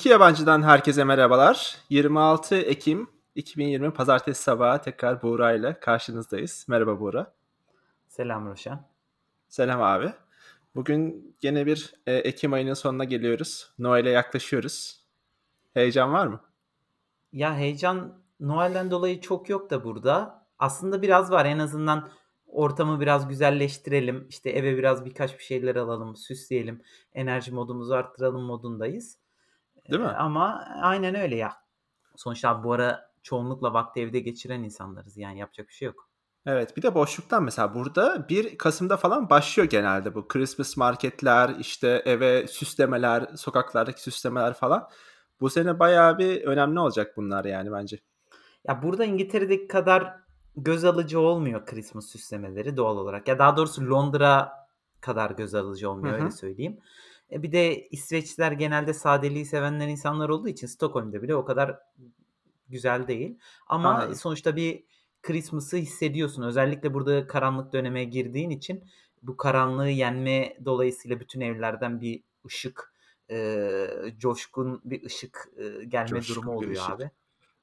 İki yabancıdan herkese merhabalar. 26 Ekim 2020 Pazartesi sabahı tekrar Buğra ile karşınızdayız. Merhaba Buğra. Selam Roşan. Selam abi. Bugün yine bir e, Ekim ayının sonuna geliyoruz. Noel'e yaklaşıyoruz. Heyecan var mı? Ya heyecan Noel'den dolayı çok yok da burada. Aslında biraz var en azından ortamı biraz güzelleştirelim. İşte eve biraz birkaç bir şeyler alalım, süsleyelim. Enerji modumuzu arttıralım modundayız. Değil mi? Ama aynen öyle ya. Sonuçta bu ara çoğunlukla vakti evde geçiren insanlarız. Yani yapacak bir şey yok. Evet bir de boşluktan mesela burada 1 Kasım'da falan başlıyor genelde bu Christmas marketler işte eve süslemeler sokaklardaki süslemeler falan. Bu sene bayağı bir önemli olacak bunlar yani bence. Ya burada İngiltere'deki kadar göz alıcı olmuyor Christmas süslemeleri doğal olarak. Ya daha doğrusu Londra kadar göz alıcı olmuyor Hı hı. öyle söyleyeyim. E bir de İsveçliler genelde sadeliği sevenler insanlar olduğu için Stockholm'da bile o kadar güzel değil. Ama Anladım. sonuçta bir Christmas'ı hissediyorsun. Özellikle burada karanlık döneme girdiğin için bu karanlığı yenme dolayısıyla bütün evlerden bir ışık, e, coşkun bir ışık e, gelme Coşkun durumu oluyor abi.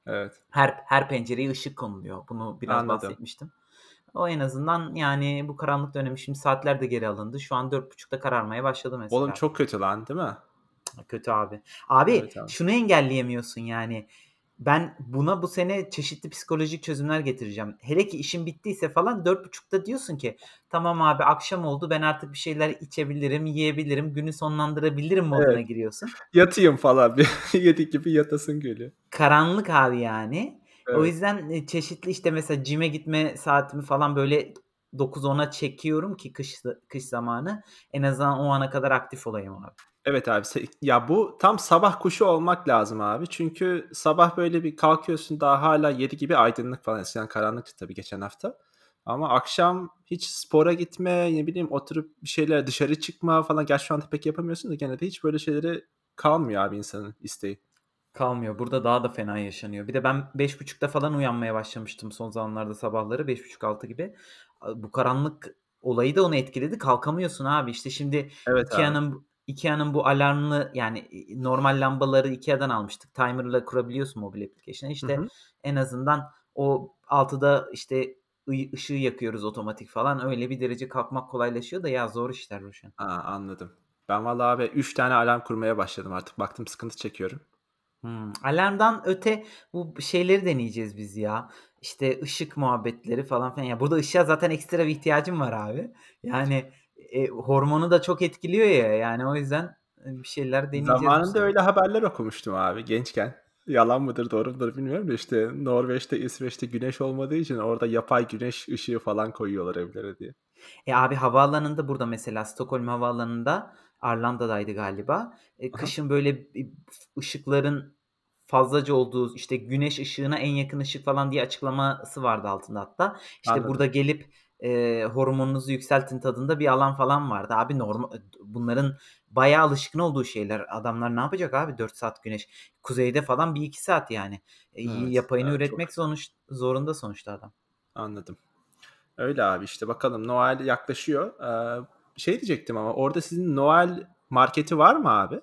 Evet. Her her pencereye ışık konuluyor. Bunu biraz Anladım. bahsetmiştim. O en azından yani bu karanlık dönemi şimdi saatler de geri alındı. Şu an 4.30'da kararmaya başladı mesela. Oğlum çok kötü lan değil mi? Kötü abi. Abi Evet abi. şunu engelleyemiyorsun yani. Ben buna bu sene çeşitli psikolojik çözümler getireceğim. Hele ki işin bittiyse falan 4.30'da diyorsun ki tamam abi akşam oldu ben artık bir şeyler içebilirim, yiyebilirim, günü sonlandırabilirim moduna Evet. giriyorsun. Yatayım falan bir yedik gibi yatasın geliyor. Karanlık abi yani. O Evet. yüzden e, çeşitli işte mesela cime gitme saatimi falan böyle 9-10'a çekiyorum ki kış kış zamanı en azından o ana kadar aktif olayım abi. Evet abi ya bu tam sabah kuşu olmak lazım abi. Çünkü sabah böyle bir kalkıyorsun daha hala 7 gibi aydınlık falan. Eskiden karanlıktı tabii geçen hafta. Ama akşam hiç spora gitme, ne bileyim oturup bir şeyler dışarı çıkma falan. Gerçi şu anda pek yapamıyorsun da gene de hiç böyle şeyleri kalmıyor abi insanın isteği. Kalmıyor. Burada daha da fena yaşanıyor. Bir de ben 5.30'da falan uyanmaya başlamıştım son zamanlarda sabahları 5.30-6 gibi. Bu karanlık olayı da onu etkiledi. Kalkamıyorsun abi. İşte şimdi Evet. Ikea'nın Ikea'nın bu alarmlı yani normal lambaları Ikea'dan almıştık. Timer'la kurabiliyorsun mobil application'a. Hı İşte hı. en azından o 6'da işte ışığı yakıyoruz otomatik falan. Öyle bir derece kalkmak kolaylaşıyor da ya zor işler Ruşen. Aa, anladım. Ben vallahi abi 3 tane alarm kurmaya başladım artık. Baktım sıkıntı çekiyorum. Hmm, Alarmdan öte bu şeyleri deneyeceğiz biz ya. İşte ışık muhabbetleri falan filan. Ya burada ışığa zaten ekstra bir ihtiyacım var abi. Yani e, hormonu da çok etkiliyor ya. Yani o yüzden e, bir şeyler deneyeceğiz bu Zamanında sene. öyle haberler okumuştum abi gençken. Yalan mıdır doğru mudur bilmiyorum da işte Norveç'te İsveç'te güneş olmadığı için orada yapay güneş ışığı falan koyuyorlar evlere diye. E abi havaalanında burada mesela Stockholm havaalanında Arlanda'daydı galiba. E, kışın böyle ışıkların fazlaca olduğu işte güneş ışığına en yakın ışık falan diye açıklaması vardı altında hatta. İşte Anladım. burada gelip e, hormonunuzu yükseltin tadında bir alan falan vardı. Abi normal bunların bayağı alışkın olduğu şeyler. Adamlar ne yapacak abi 4 saat güneş. Kuzeyde falan bir iki saat yani. E, Evet, yapayını evet, çok üretmek sonuç zorunda sonuçta adam. anladım. Öyle abi işte bakalım Noel yaklaşıyor. Ee, şey diyecektim ama orada sizin Noel marketi var mı abi?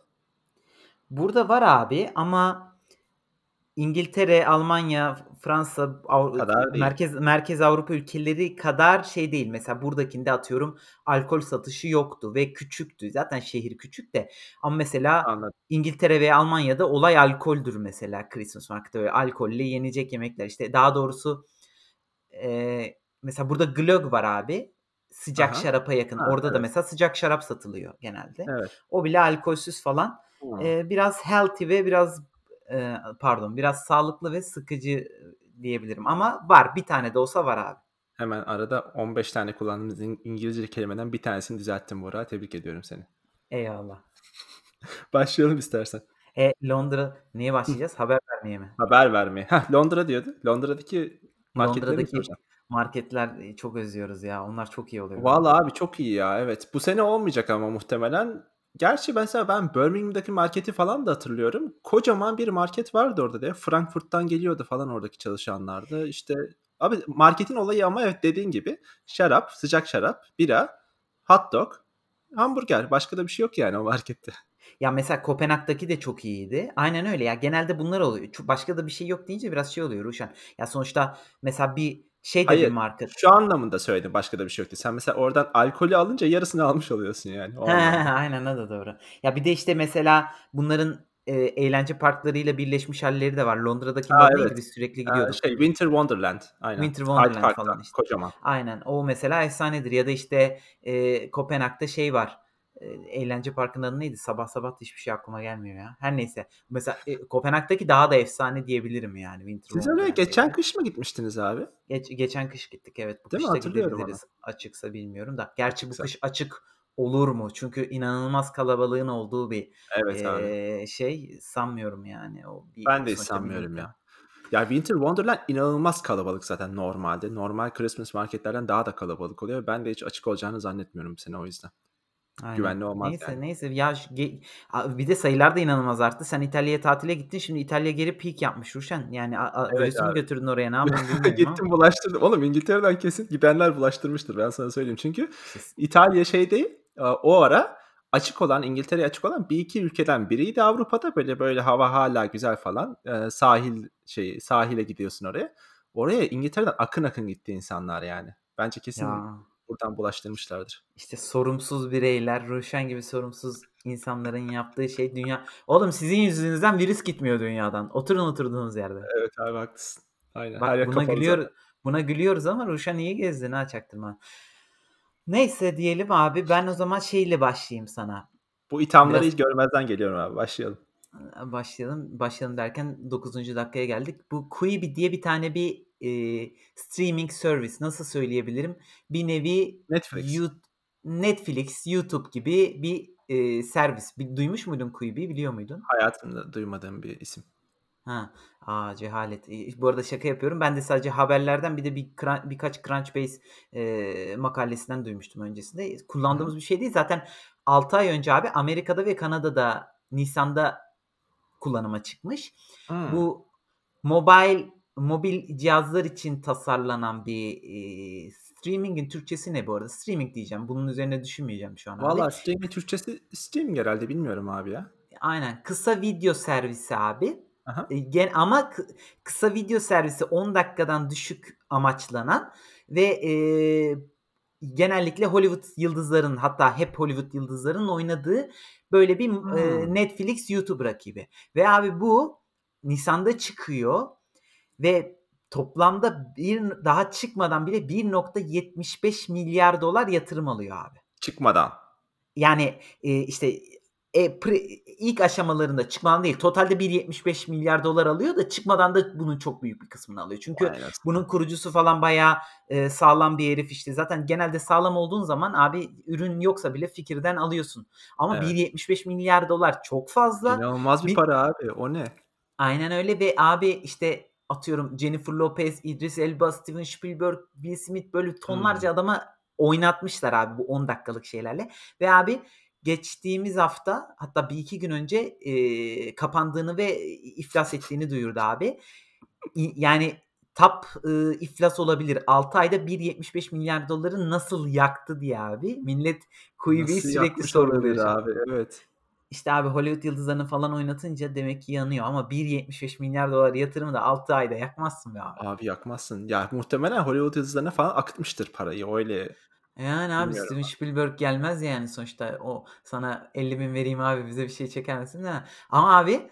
Burada var abi ama İngiltere, Almanya, Fransa, Av- Kadar değil. merkez merkez Avrupa ülkeleri kadar şey değil. Mesela buradakinde atıyorum alkol satışı yoktu ve küçüktü. Zaten şehir küçük de. Ama mesela Anladım. İngiltere ve Almanya'da olay alkoldür mesela Christmas markette böyle alkolle yenecek yemekler. İşte daha doğrusu e, mesela burada glögg var abi. Sıcak Aha. şarapa yakın. Ha, Orada da evet. mesela sıcak şarap satılıyor genelde. Evet. O bile alkolsüz falan. Hmm. Ee, biraz healthy ve biraz e, pardon biraz sağlıklı ve sıkıcı diyebilirim. Ama var bir tane de olsa var abi. Hemen arada 15 tane kullandığımız İng- İngilizce kelimeden bir tanesini düzelttim Bora. Tebrik ediyorum seni. Eyvallah. Başlayalım istersen. E Londra neye başlayacağız? Haber vermeye mi? Haber vermeye. Heh, Londra diyordu. Londra'daki marketleri Londra'daki? Marketler çok özlüyoruz ya. Onlar çok iyi oluyor. Vallahi abi çok iyi ya. Evet. Bu sene olmayacak ama muhtemelen. Gerçi mesela ben Birmingham'daki marketi falan da hatırlıyorum. Kocaman bir market vardı orada diye. Frankfurt'tan geliyordu falan oradaki çalışanlardı. İşte abi marketin olayı ama evet dediğin gibi şarap, sıcak şarap, bira, hot dog, hamburger. Başka da bir şey yok yani o markette. Ya, mesela Kopenhag'daki de çok iyiydi. Aynen öyle ya. Genelde bunlar oluyor. Başka da bir şey yok deyince biraz şey oluyor Ruşen. Ya, sonuçta mesela bir şey Hayır, marka şu anlamında söyledim başka da bir şey yok diye. Sen mesela oradan alkolü alınca yarısını almış oluyorsun yani o aynen o da doğru. Ya, bir de, işte, mesela bunların, eee, eğlence parklarıyla birleşmiş hâlleri de var. Londra'dakinin A, adı neydi? evet. Biz sürekli gidiyorduk. şey Winter Wonderland aynen. Winter Wonderland falan, işte. kocaman. Aynen. O mesela efsanedir ya da, işte, eee, Kopenhag'da şey var, eğlence parkının adı neydi? Sabah sabah da hiçbir şey aklıma gelmiyor ya. Her neyse. Mesela, eee, Kopenhag'daki daha da efsane diyebilirim yani Winter Siz oraya geçen kış mı gitmiştiniz abi? Geç geçen kış gittik evet. Bu Değil mi? kış da Hatırlıyorum onu. gidebiliriz açıksa bilmiyorum da. Gerçi bu Açıksa. kış açık olur mu? Çünkü inanılmaz kalabalığın olduğu bir, Evet abi. eee, şey sanmıyorum yani. O bir Ben de sanmıyorum ya. Ya, Winter Wonderland inanılmaz kalabalık zaten normalde. Normal Christmas marketlerden daha da kalabalık oluyor. Ben de hiç açık olacağını zannetmiyorum bu sene o yüzden. Aynen. Güvenli olmaz Neyse, yani. neyse. Ya, ge a bir de sayılar da inanılmaz arttı. Sen İtalya'ya tatile gittin. Şimdi İtalya geri peak yapmış Ruşen. Yani a a Evet virüsü mü abi. götürdün oraya? Ne yaptın bilmiyorum ama. Gittim bulaştırdım. Oğlum İngiltere'den kesin gidenler bulaştırmıştır ben sana söyleyeyim. Çünkü s İtalya şey değil, o ara açık olan, İngiltere'ye açık olan 1-2 ülkeden biriydi Avrupa'da. Böyle böyle hava hâlâ güzel falan. Eee, sahil şeyi, sahile gidiyorsun oraya. Oraya İngiltere'den akın akın gitti insanlar yani. Bence kesin Ya. Buradan bulaştırmışlardır. İşte sorumsuz bireyler, Ruşen gibi sorumsuz insanların yaptığı şey dünya Oğlum sizin yüzünüzden virüs gitmiyor dünyadan. Oturun oturduğunuz yerde. Evet abi haklısın. Aynen. Bak buna kapalı gülüyor buna gülüyoruz ama Ruşen iyi gezdin ha çaktırma. Neyse diyelim abi. Ben o zaman şeyle başlayayım sana. Bu ithamları Biraz hiç görmezden geliyorum abi. Başlayalım. Başlayalım. Başlayalım derken 9. dakikaya geldik. Bu Quibi diye bir tane bir, eee, streaming service nasıl söyleyebilirim? Bir nevi Netflix. Yout Netflix, YouTube gibi bir, eee, servis. Bir duymuş muydun Quibi'yi, biliyor muydun? Hayatımda duymadığım bir isim. Ha. A, cehalet. Bu arada şaka yapıyorum. Ben de sadece haberlerden bir de bir birkaç Crunchbase, eee, makalesinden duymuştum öncesinde. Hı hı. Kullandığımız bir şey değil. Zaten 6 ay önce abi Amerika'da ve Kanada'da nisan'da kullanıma çıkmış. Hımm. Bu mobile mobil cihazlar için tasarlanan bir, eee, streaming'in Türkçesi ne bu arada? Streaming diyeceğim. Bunun üzerine düşünmeyeceğim şu an. Valla stream'in Türkçesi streaming herhâlde bilmiyorum abi ya. Aynen. Kısa video servisi abi. Ha ha. Eee, gen ama kı kısa video servisi 10 dakikadan düşük amaçlanan ve, eee, genellikle Hollywood yıldızlarının hatta hep Hollywood yıldızlarının oynadığı böyle bir, m eee, Hımm. Netflix, YouTube rakibi ve abi bu nisan'da çıkıyor ve toplamda bir daha çıkmadan bile $1.75 yatırım alıyor abi. Çıkmadan. Yani, eee, işte, eee, pre ilk aşamalarında çıkmadan değil, totalde $1.75 alıyor da çıkmadan da bunun çok büyük bir kısmını alıyor. Çünkü anasını. bunun kurucusu falan bayağı, eee, sağlam bir herif işte. Zaten genelde sağlam olduğun zaman abi ürün yoksa bile fikirden alıyorsun. Ama Evet. $1.75 çok fazla. İnanılmaz bir Bir para abi. O ne? Aynen öyle ve abi işte atıyorum Jennifer Lopez, Idris Elba, Steven Spielberg, Will Smith böyle tonlarca Hımm. adamı oynatmışlar abi bu 10 dakikalık şeylerle ve abi geçtiğimiz hafta hatta 1-2 gün önce, eee, kapandığını ve iflas ettiğini duyurdu abi. İ yani tap, ııı, iflas olabilir. 6 ayda $1.75 nasıl yaktı diye abi millet Nasıl sürekli sorguluyor abi? Evet. İşte abi Hollywood yıldızlarını falan oynatınca demek ki yanıyor ama $1.75 yatırımı da 6 ayda yakmazsın be abi. Abi yakmazsın. Ya muhtemelen Hollywood yıldızlarına falan akıtmıştır parayı. Öyle Yani abi bilmiyorum Steven. Spielberg gelmez yani sonuçta o sana 50.000 vereyim abi bize bir şey çeker misin demez. Ama abi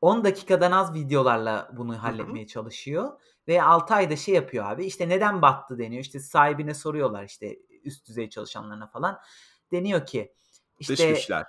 10 dakikadan az videolarla bunu halletmeye çalışıyor ve 6 ayda şey yapıyor abi, işte neden battı deniyor. İşte sahibine soruyorlar işte üst düzey çalışanlarına falan. Deniyor ki Dış işte güçler.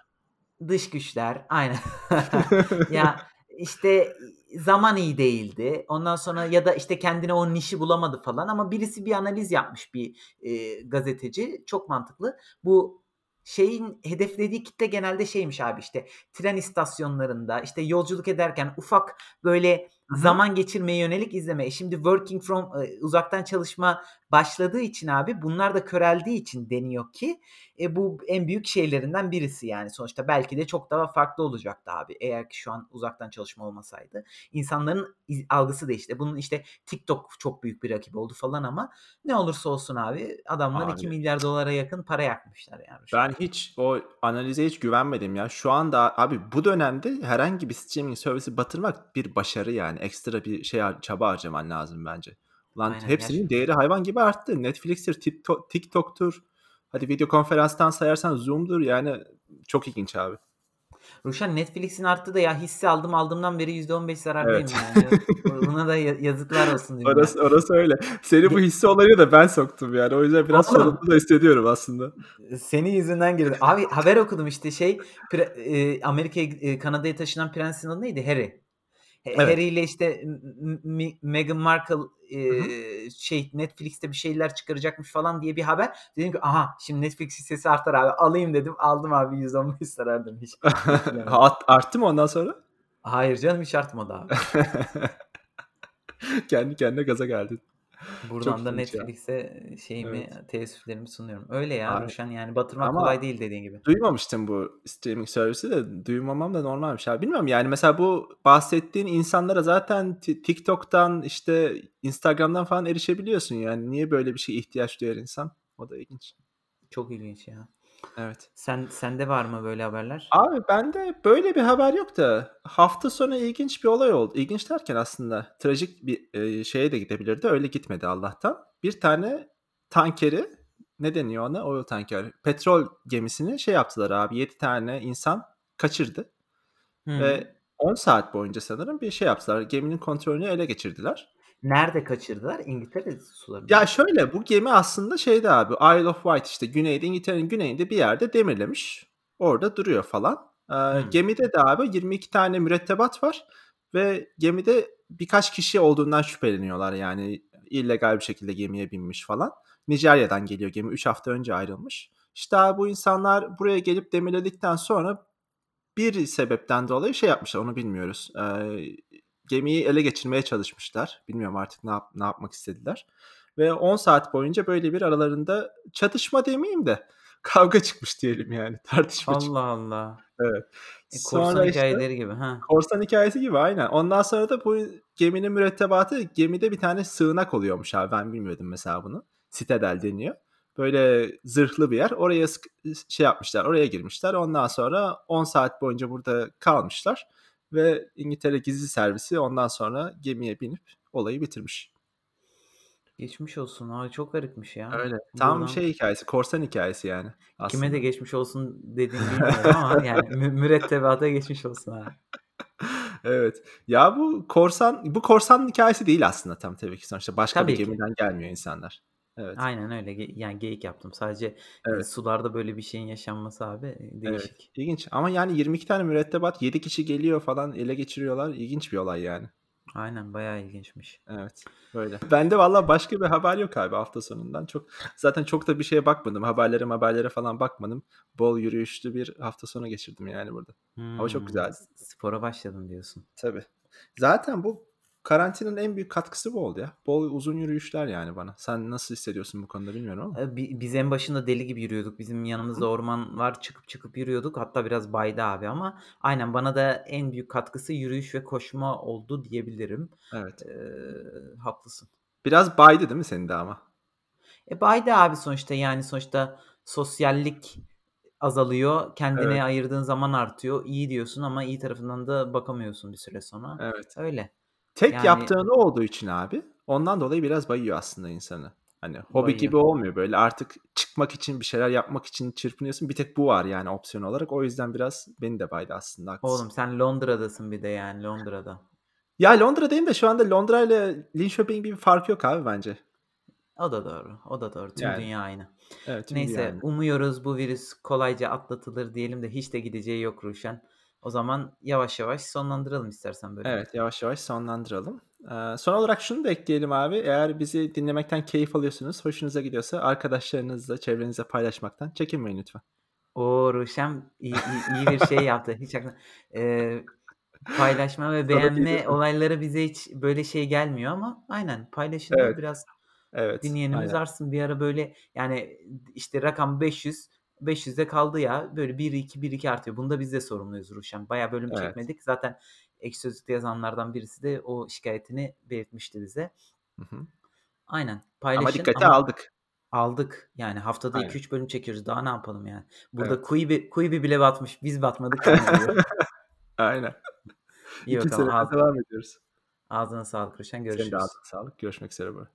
Dış güçler aynen. Ya işte zaman iyi değildi. Ondan sonra ya da işte kendine o nişi bulamadı falan ama birisi bir analiz yapmış bir, eee, gazeteci. Çok mantıklı. Bu şeyin hedeflediği kitle genelde şeymiş abi işte tren istasyonlarında, işte yolculuk ederken ufak böyle Hı hı. Zaman geçirmeye yönelik izleme. E, şimdi working from eee, uzaktan çalışma başladığı için abi bunlar da köreldiği için deniyor ki, e, bu en büyük şeylerinden birisi yani sonuçta. Belki de çok daha farklı olacaktı abi eğer ki şu an uzaktan çalışma olmasaydı. İnsanların iz algısı değişti. Bunun işte TikTok çok büyük bir rakip oldu falan ama ne olursa olsun abi adamlar Abi $2.000.000.000'a yakın para yakmışlar yani şu an. Ben hiç o analize hiç güvenmedim ya. Şu anda abi bu dönemde herhangi bir streaming servisi batırmak bir başarı yani. Ekstra bir şey çaba harcaman lazım bence. Ulan Aynen hepsinin gerçekten. değeri hayvan gibi arttı. Netflix'tir, TikTok TikTok'tur. Hadi video konferanstan sayarsan Zoom'dur yani çok ilginç abi. Ruşen Netflix'in arttığı da ya hisse aldım aldığımdan beri %15 zarardayım Evet. yani. Buna da ya yazıklar olsun. Orası orası öyle. Seni bu hisse olayına da ben soktum yani. O yüzden biraz Oğlum sorumlu da hissediyorum aslında. Senin yüzünden girdi. Abi haber okudum işte şey pre eee, Amerika'ya eee, Kanada'ya taşınan prensin adı neydi? Harry. Evet. Harry ile işte Meghan Markle, Hı hı. eee, şey Netflix'te bir şeyler çıkaracakmış falan diye bir haber. Dedim ki aha şimdi Netflix hissesi artar abi. Alayım dedim. Aldım abi %15 zarardayım. Hiç beklemedim. Art arttı mı ondan sonra? Hayır canım hiç artmadı abi. Kendi kendine gaza geldin. Çok Buradan da. Netflix'e şeyimi, Evet. teessüflerimi sunuyorum. Öyle ya Abi Ruşen yani batırmak ama kolay değil dediğin gibi. duymamıştım bu streaming servisi de duymamam da normalmiş abi. Bilmiyorum yani mesela bu bahsettiğin insanlara zaten Ti TikTok'tan işte Instagram'dan falan erişebiliyorsun yani. Niye böyle bir şeye ihtiyaç duyar insan? O da ilginç. Çok ilginç ya. Evet. Sen sende var mı böyle haberler? Abi bende böyle bir haber yok da hafta sonu ilginç bir olay oldu. İlginç derken aslında trajik bir, eee, şeye de gidebilirdi. Öyle gitmedi Allah'tan. Bir tane tankeri, ne deniyor ona? Oil tanker. Petrol gemisini şey yaptılar abi 7 tane insan kaçırdı Hıı. ve 10 saat boyunca sanırım bir şey yaptılar. Geminin kontrolünü ele geçirdiler. Nerede kaçırdılar? İngiltere sularında Ya şöyle bu gemi aslında şeyde abi Isle of Wight işte güneyde İngiltere'nin güneyinde bir yerde demirlemiş. Orada duruyor falan. Eee, Hımm. gemide de abi 22 tane mürettebat var ve gemide birkaç kişi olduğundan şüpheleniyorlar yani illegal bir şekilde gemiye binmiş falan. Nijerya'dan geliyor gemi 3 hafta önce ayrılmış. İşte abi bu insanlar buraya gelip demirledikten sonra bir sebepten dolayı şey yapmışlar onu bilmiyoruz. Eee, gemiyi ele geçirmeye çalışmışlar. Bilmiyorum artık ne yap ne yapmak istediler ve 10 saat boyunca böyle bir aralarında çatışma demeyeyim de kavga çıkmış diyelim yani tartışma çıkmış. Allah Allah. Evet. E, korsan Sonra işte hikâyeleri gibi. Hah. korsan hikâyesi gibi aynen. Ondan sonra da bu geminin mürettebatı gemide bir tane sığınak oluyormuş abi. Ben bilmiyordum mesela bunu. Citadel deniyor. Böyle zırhlı bir yer. Oraya şey yapmışlar. Oraya girmişler. Ondan sonra 10 saat boyunca burada kalmışlar ve İngiltere Gizli Servisi ondan sonra gemiye binip olayı bitirmiş. Geçmiş olsun. Ay, çok garipmiş ya. Öyle. Tam Buradan şey hikâyesi, korsan hikâyesi yani Kime de aslında. geçmiş olsun dediğini bilmiyorum ama yani mü mürettebata geçmiş olsun abi. Evet. Ya bu korsan bu korsan hikâyesi değil aslında tam tabii ki. Sonuçta başka bir Tabii ki. gemiden gelmiyor insanlar. Evet. Aynen öyle. Ge yani geyik yaptım. Sadece, Evet. sularda böyle bir şeyin yaşanması abi, eee, Evet. değişik. İlginç ama yani 22 tane mürettebat 7 kişi geliyor falan ele geçiriyorlar. İlginç bir olay yani. Aynen bayağı ilginçmiş. Evet. Böyle. Bende valla başka bir haber yok abi hafta sonundan. Çok zaten çok da bir şeye bakmadım. Haberlere haberlere falan bakmadım. Bol yürüyüşlü bir hafta sonu geçirdim yani burada. Hava çok Hımm. güzeldi. S spora başladın diyorsun. Tabii. Zaten bu karantinanın en büyük katkısı bu oldu ya. Bol uzun yürüyüşler yani bana. Sen nasıl hissediyorsun bu konuda bilmiyorum ama. Bi biz en başında deli gibi yürüyorduk. Bizim yanımızda orman var. Çıkıp çıkıp yürüyorduk. Hatta biraz baydı abi ama aynen bana da en büyük katkısı yürüyüş ve koşma oldu diyebilirim. Evet. Eee, haklısın. Biraz baydı değil mi senin de ama? E, baydı abi sonuçta yani sonuçta sosyallik azalıyor. Kendine Evet. ayırdığın zaman artıyor. İyi diyorsun ama iyi tarafından da bakamıyorsun bir süre sonra. Evet. Öyle. Tek Yani yaptığın olduğu için abi ondan dolayı biraz bayıyor aslında insanı. Hani hobi Bayıyor. gibi olmuyor böyle artık çıkmak için bir şeyler yapmak için çırpınıyorsun. Bir tek bu var yani opsiyon olarak. O yüzden biraz beni de baydı aslında haklısın. Oğlum sen Londra'dasın bir de yani Londra'da. Ya Londra'dayım da şu anda Londra ile Linköping bir farkı yok abi bence. O da doğru. O da doğru. Tüm Yani. dünya aynı. Evet tüm Neyse dünya aynı. umuyoruz bu virüs kolayca atlatılır diyelim de hiç de gideceği yok Ruşen. O zaman yavaş yavaş sonlandıralım istersen bölümü. Evet yavaş yavaş sonlandıralım. Eee, son olarak şunu da ekleyelim abi. Eğer bizi dinlemekten keyif alıyorsunuz, hoşunuza gidiyorsa arkadaşlarınızla, çevrenizle paylaşmaktan çekinmeyin lütfen. O Ruşen iyi, iyi, iyi bir şey yaptı. Hiç aklına... Eee, Paylaşma ve beğenme olayları bize hiç böyle şey gelmiyor ama aynen paylaşınca Evet. biraz Evet, dinleyenimiz aynen. artsın. Bir ara böyle yani işte rakam 500, 500'de kaldı ya. Böyle 1-2, 1-2 artıyor. Bunda biz de sorumluyuz Ruşen. Bayağı bölüm Evet. çekmedik. Zaten Ekşi Sözlük'te yazanlardan birisi de o şikâyetini belirtmişti bize. Hı hı. Aynen. Ama Paylaşın dikkate ama aldık. aldık. Yani haftada Aynen. 2-3 bölüm çekiyoruz. Daha ne yapalım yani? Burada Evet. Quibi Quibi bile batmış. Biz batmadık. Aynen. İyi 2 bakalım. devam ediyoruz. ağzına sağlık Ruşen. Senin de Görüşürüz. ağzına sağlık. Görüşmek üzere. Bye.